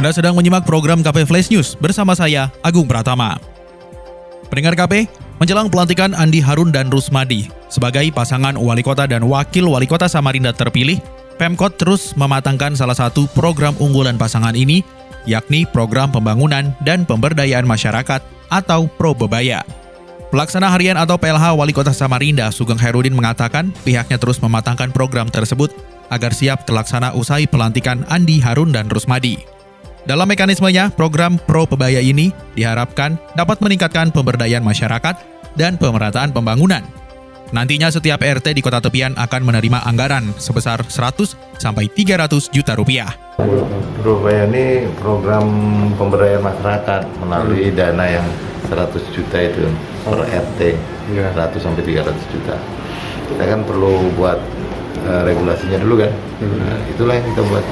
Anda sedang menyimak program KP Flash News bersama saya, Agung Pratama. Pendengar KP, menjelang pelantikan Andi Harun dan Rusmadi sebagai pasangan wali kota dan wakil wali kota Samarinda terpilih, Pemkot terus mematangkan salah satu program unggulan pasangan ini, yakni program pembangunan dan pemberdayaan masyarakat atau Probebaya. Pelaksana harian atau PLH Wali Kota Samarinda, Sugeng Herudin mengatakan pihaknya terus mematangkan program tersebut agar siap terlaksana usai pelantikan Andi Harun dan Rusmadi. Dalam mekanismenya, program Pro Pebaya ini diharapkan dapat meningkatkan pemberdayaan masyarakat dan pemerataan pembangunan. Nantinya setiap RT di kota tepian akan menerima anggaran sebesar 100 sampai 300 juta rupiah. Pro Pebaya ini program pemberdayaan masyarakat melalui hmm. dana yang 100 juta itu per RT, ya. 100 sampai 300 juta. Kita kan perlu buat uh, regulasinya dulu kan, hmm. nah, itulah yang kita buat.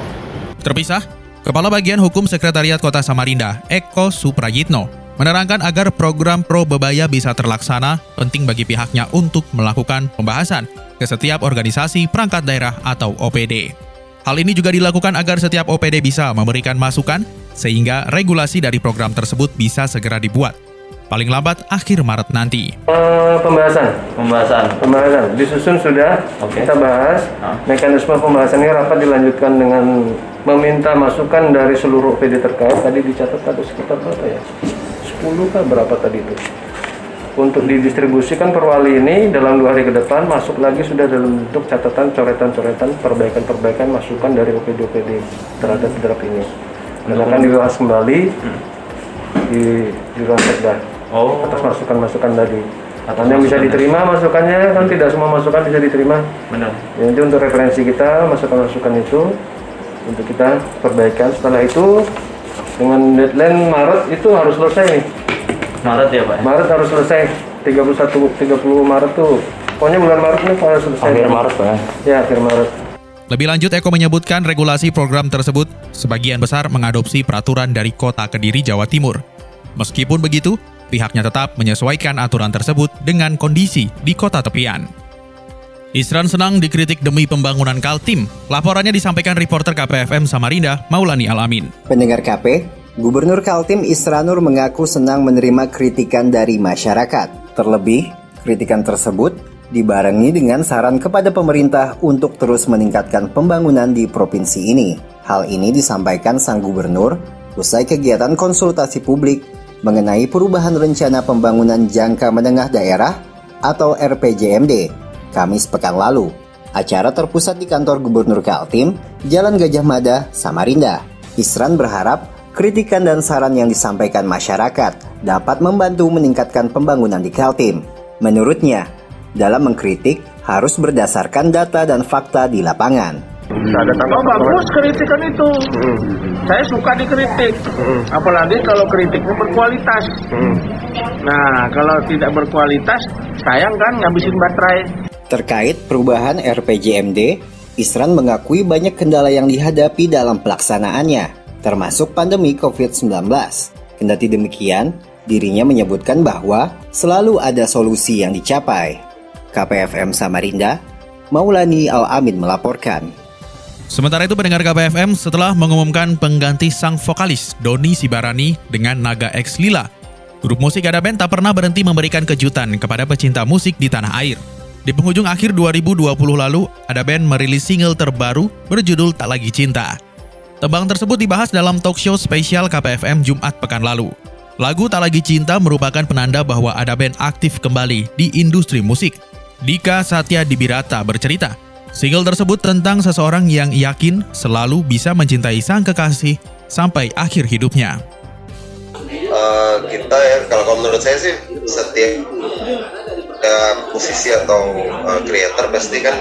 Terpisah, Kepala Bagian Hukum Sekretariat Kota Samarinda, Eko Suprayitno, menerangkan agar program Pro Bebaya bisa terlaksana, penting bagi pihaknya untuk melakukan pembahasan ke setiap organisasi perangkat daerah atau OPD. Hal ini juga dilakukan agar setiap OPD bisa memberikan masukan sehingga regulasi dari program tersebut bisa segera dibuat paling lambat akhir Maret nanti. Uh, pembahasan. Pembahasan. Pembahasan. Disusun sudah. Okay. Kita bahas. Huh? Mekanisme pembahasannya rapat dilanjutkan dengan meminta masukan dari seluruh PD terkait. Tadi dicatat ada sekitar berapa ya? 10 kah berapa tadi itu? Untuk didistribusikan perwali ini dalam dua hari ke depan masuk lagi sudah dalam bentuk catatan coretan-coretan perbaikan-perbaikan masukan dari OPD-OPD terhadap draft ini. Dan akan dibahas kembali hmm. di di ruang sekda oh. atas masukan-masukan tadi. Atas yang bisa diterima masukannya kan tidak semua masukan bisa diterima. Benar. Itu untuk referensi kita masukan-masukan itu untuk kita perbaikan. Setelah itu dengan deadline Maret itu harus selesai nih. Maret ya Pak? Maret harus selesai. 31 30 Maret tuh. Pokoknya bulan Maret nih harus selesai. Akhir Maret Pak. Ya, akhir Maret. Lebih lanjut, Eko menyebutkan regulasi program tersebut sebagian besar mengadopsi peraturan dari Kota Kediri, Jawa Timur. Meskipun begitu, pihaknya tetap menyesuaikan aturan tersebut dengan kondisi di kota tepian. Isran senang dikritik demi pembangunan Kaltim. Laporannya disampaikan reporter KPFM Samarinda, Maulani Alamin. Pendengar KP, Gubernur Kaltim Isranur mengaku senang menerima kritikan dari masyarakat. Terlebih, kritikan tersebut dibarengi dengan saran kepada pemerintah untuk terus meningkatkan pembangunan di provinsi ini. Hal ini disampaikan sang gubernur usai kegiatan konsultasi publik mengenai perubahan rencana pembangunan jangka menengah daerah atau RPJMD Kamis pekan lalu. Acara terpusat di kantor Gubernur Kaltim, Jalan Gajah Mada, Samarinda. Isran berharap kritikan dan saran yang disampaikan masyarakat dapat membantu meningkatkan pembangunan di Kaltim. Menurutnya, dalam mengkritik harus berdasarkan data dan fakta di lapangan. Ada oh bagus kritikan itu. Hmm. Saya suka dikritik. Hmm. Apalagi kalau kritiknya berkualitas. Hmm. Nah kalau tidak berkualitas, sayang kan ngabisin baterai. Terkait perubahan RPJMD, Isran mengakui banyak kendala yang dihadapi dalam pelaksanaannya, termasuk pandemi COVID-19. Kendati demikian, dirinya menyebutkan bahwa selalu ada solusi yang dicapai. KPFM Samarinda, Maulani Al-Amin melaporkan. Sementara itu pendengar KBFM setelah mengumumkan pengganti sang vokalis Doni Sibarani dengan Naga X Lila, grup musik Ada tak pernah berhenti memberikan kejutan kepada pecinta musik di tanah air. Di penghujung akhir 2020 lalu, Ada Band merilis single terbaru berjudul Tak Lagi Cinta. Tembang tersebut dibahas dalam talk show spesial KPFM Jumat pekan lalu. Lagu Tak Lagi Cinta merupakan penanda bahwa Ada Band aktif kembali di industri musik. Dika Satya Dibirata bercerita, Single tersebut tentang seseorang yang yakin selalu bisa mencintai sang kekasih sampai akhir hidupnya. Uh, kita ya, kalau menurut saya sih setiap ya, musisi atau uh, creator pasti kan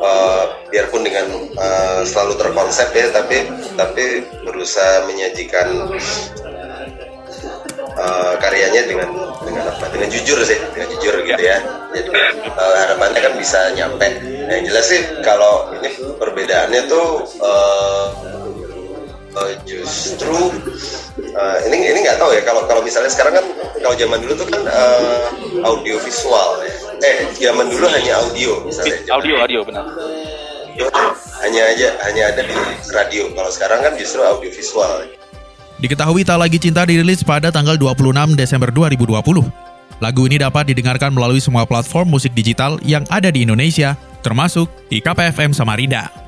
uh, biarpun dengan uh, selalu terkonsep ya tapi tapi berusaha menyajikan uh, karyanya dengan dengan apa? Dengan jujur sih dengan jujur gitu ya. Jadi uh, harapannya kan bisa nyampe. Nah, yang jelas sih kalau ini perbedaannya tuh uh, uh, justru uh, ini ini nggak tahu ya kalau kalau misalnya sekarang kan kalau zaman dulu tuh kan uh, audio visual ya. Eh zaman dulu hanya audio misalnya. Audio audio benar. Hanya aja hanya ada di radio. Kalau sekarang kan justru audio visual. Diketahui Tak Lagi Cinta dirilis pada tanggal 26 Desember 2020. Lagu ini dapat didengarkan melalui semua platform musik digital yang ada di Indonesia, termasuk di KPFM Samarinda.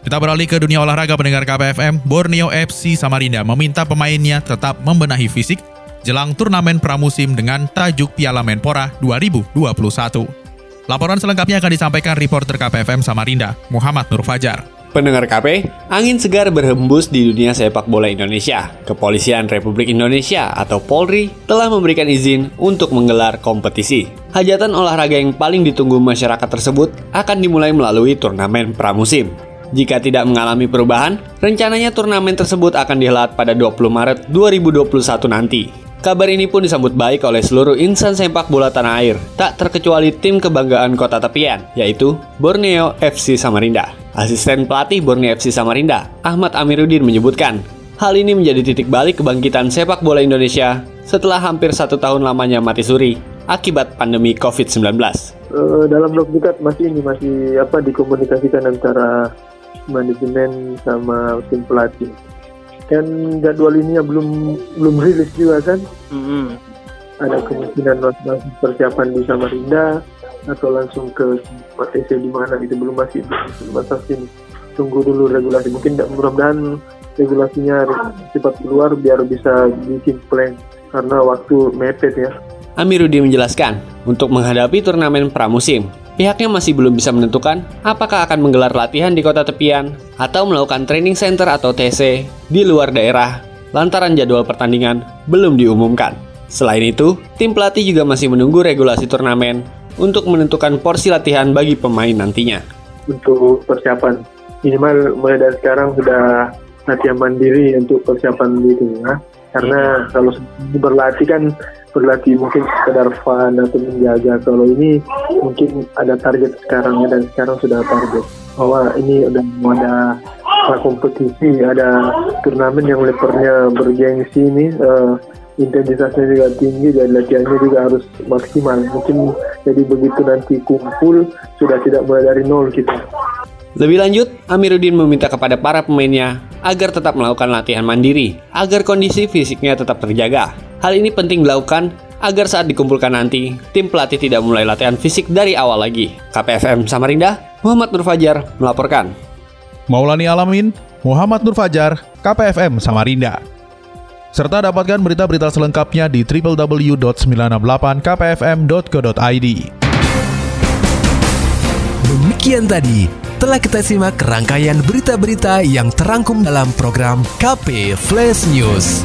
Kita beralih ke dunia olahraga pendengar KPFM, Borneo FC Samarinda meminta pemainnya tetap membenahi fisik jelang turnamen pramusim dengan tajuk Piala Menpora 2021. Laporan selengkapnya akan disampaikan reporter KPFM Samarinda, Muhammad Nur Fajar. Pendengar KP, angin segar berhembus di dunia sepak bola Indonesia. Kepolisian Republik Indonesia atau Polri telah memberikan izin untuk menggelar kompetisi. Hajatan olahraga yang paling ditunggu masyarakat tersebut akan dimulai melalui turnamen pramusim. Jika tidak mengalami perubahan, rencananya turnamen tersebut akan dihelat pada 20 Maret 2021 nanti. Kabar ini pun disambut baik oleh seluruh insan sepak bola tanah air, tak terkecuali tim kebanggaan kota tepian, yaitu Borneo FC Samarinda. Asisten pelatih Borneo FC Samarinda, Ahmad Amiruddin menyebutkan, hal ini menjadi titik balik kebangkitan sepak bola Indonesia setelah hampir satu tahun lamanya mati suri akibat pandemi COVID-19. Uh, eh, dalam waktu dekat masih ini masih apa dikomunikasikan antara manajemen sama tim pelatih. Kan jadwal ini ya belum belum rilis juga kan. Mm -hmm. Ada kemungkinan masih persiapan di Samarinda, atau langsung ke TC di mana itu belum masih belum pasti tunggu dulu regulasi mungkin mudah-mudahan regulasinya cepat keluar biar bisa bikin plan karena waktu mepet ya. Amiruddin menjelaskan, untuk menghadapi turnamen pramusim, pihaknya masih belum bisa menentukan apakah akan menggelar latihan di kota tepian atau melakukan training center atau TC di luar daerah lantaran jadwal pertandingan belum diumumkan. Selain itu, tim pelatih juga masih menunggu regulasi turnamen untuk menentukan porsi latihan bagi pemain nantinya. Untuk persiapan minimal mulai dari sekarang sudah latihan mandiri untuk persiapan itu ya. Karena kalau berlatih kan berlatih mungkin sekedar fun atau menjaga. Kalau ini mungkin ada target sekarang ya dan sekarang sudah target bahwa ini udah mau ada kompetisi, ada turnamen yang levelnya bergengsi ini. Uh, intensitasnya juga tinggi dan latihannya juga harus maksimal. Mungkin jadi begitu nanti kumpul sudah tidak mulai dari nol kita. Lebih lanjut, Amiruddin meminta kepada para pemainnya agar tetap melakukan latihan mandiri agar kondisi fisiknya tetap terjaga. Hal ini penting dilakukan agar saat dikumpulkan nanti, tim pelatih tidak mulai latihan fisik dari awal lagi. KPFM Samarinda, Muhammad Nur Fajar melaporkan. Maulani Alamin, Muhammad Nur Fajar, KPFM Samarinda. Serta dapatkan berita-berita selengkapnya di www.968kpfm.co.id. Demikian tadi telah kita simak rangkaian berita-berita yang terangkum dalam program KP Flash News.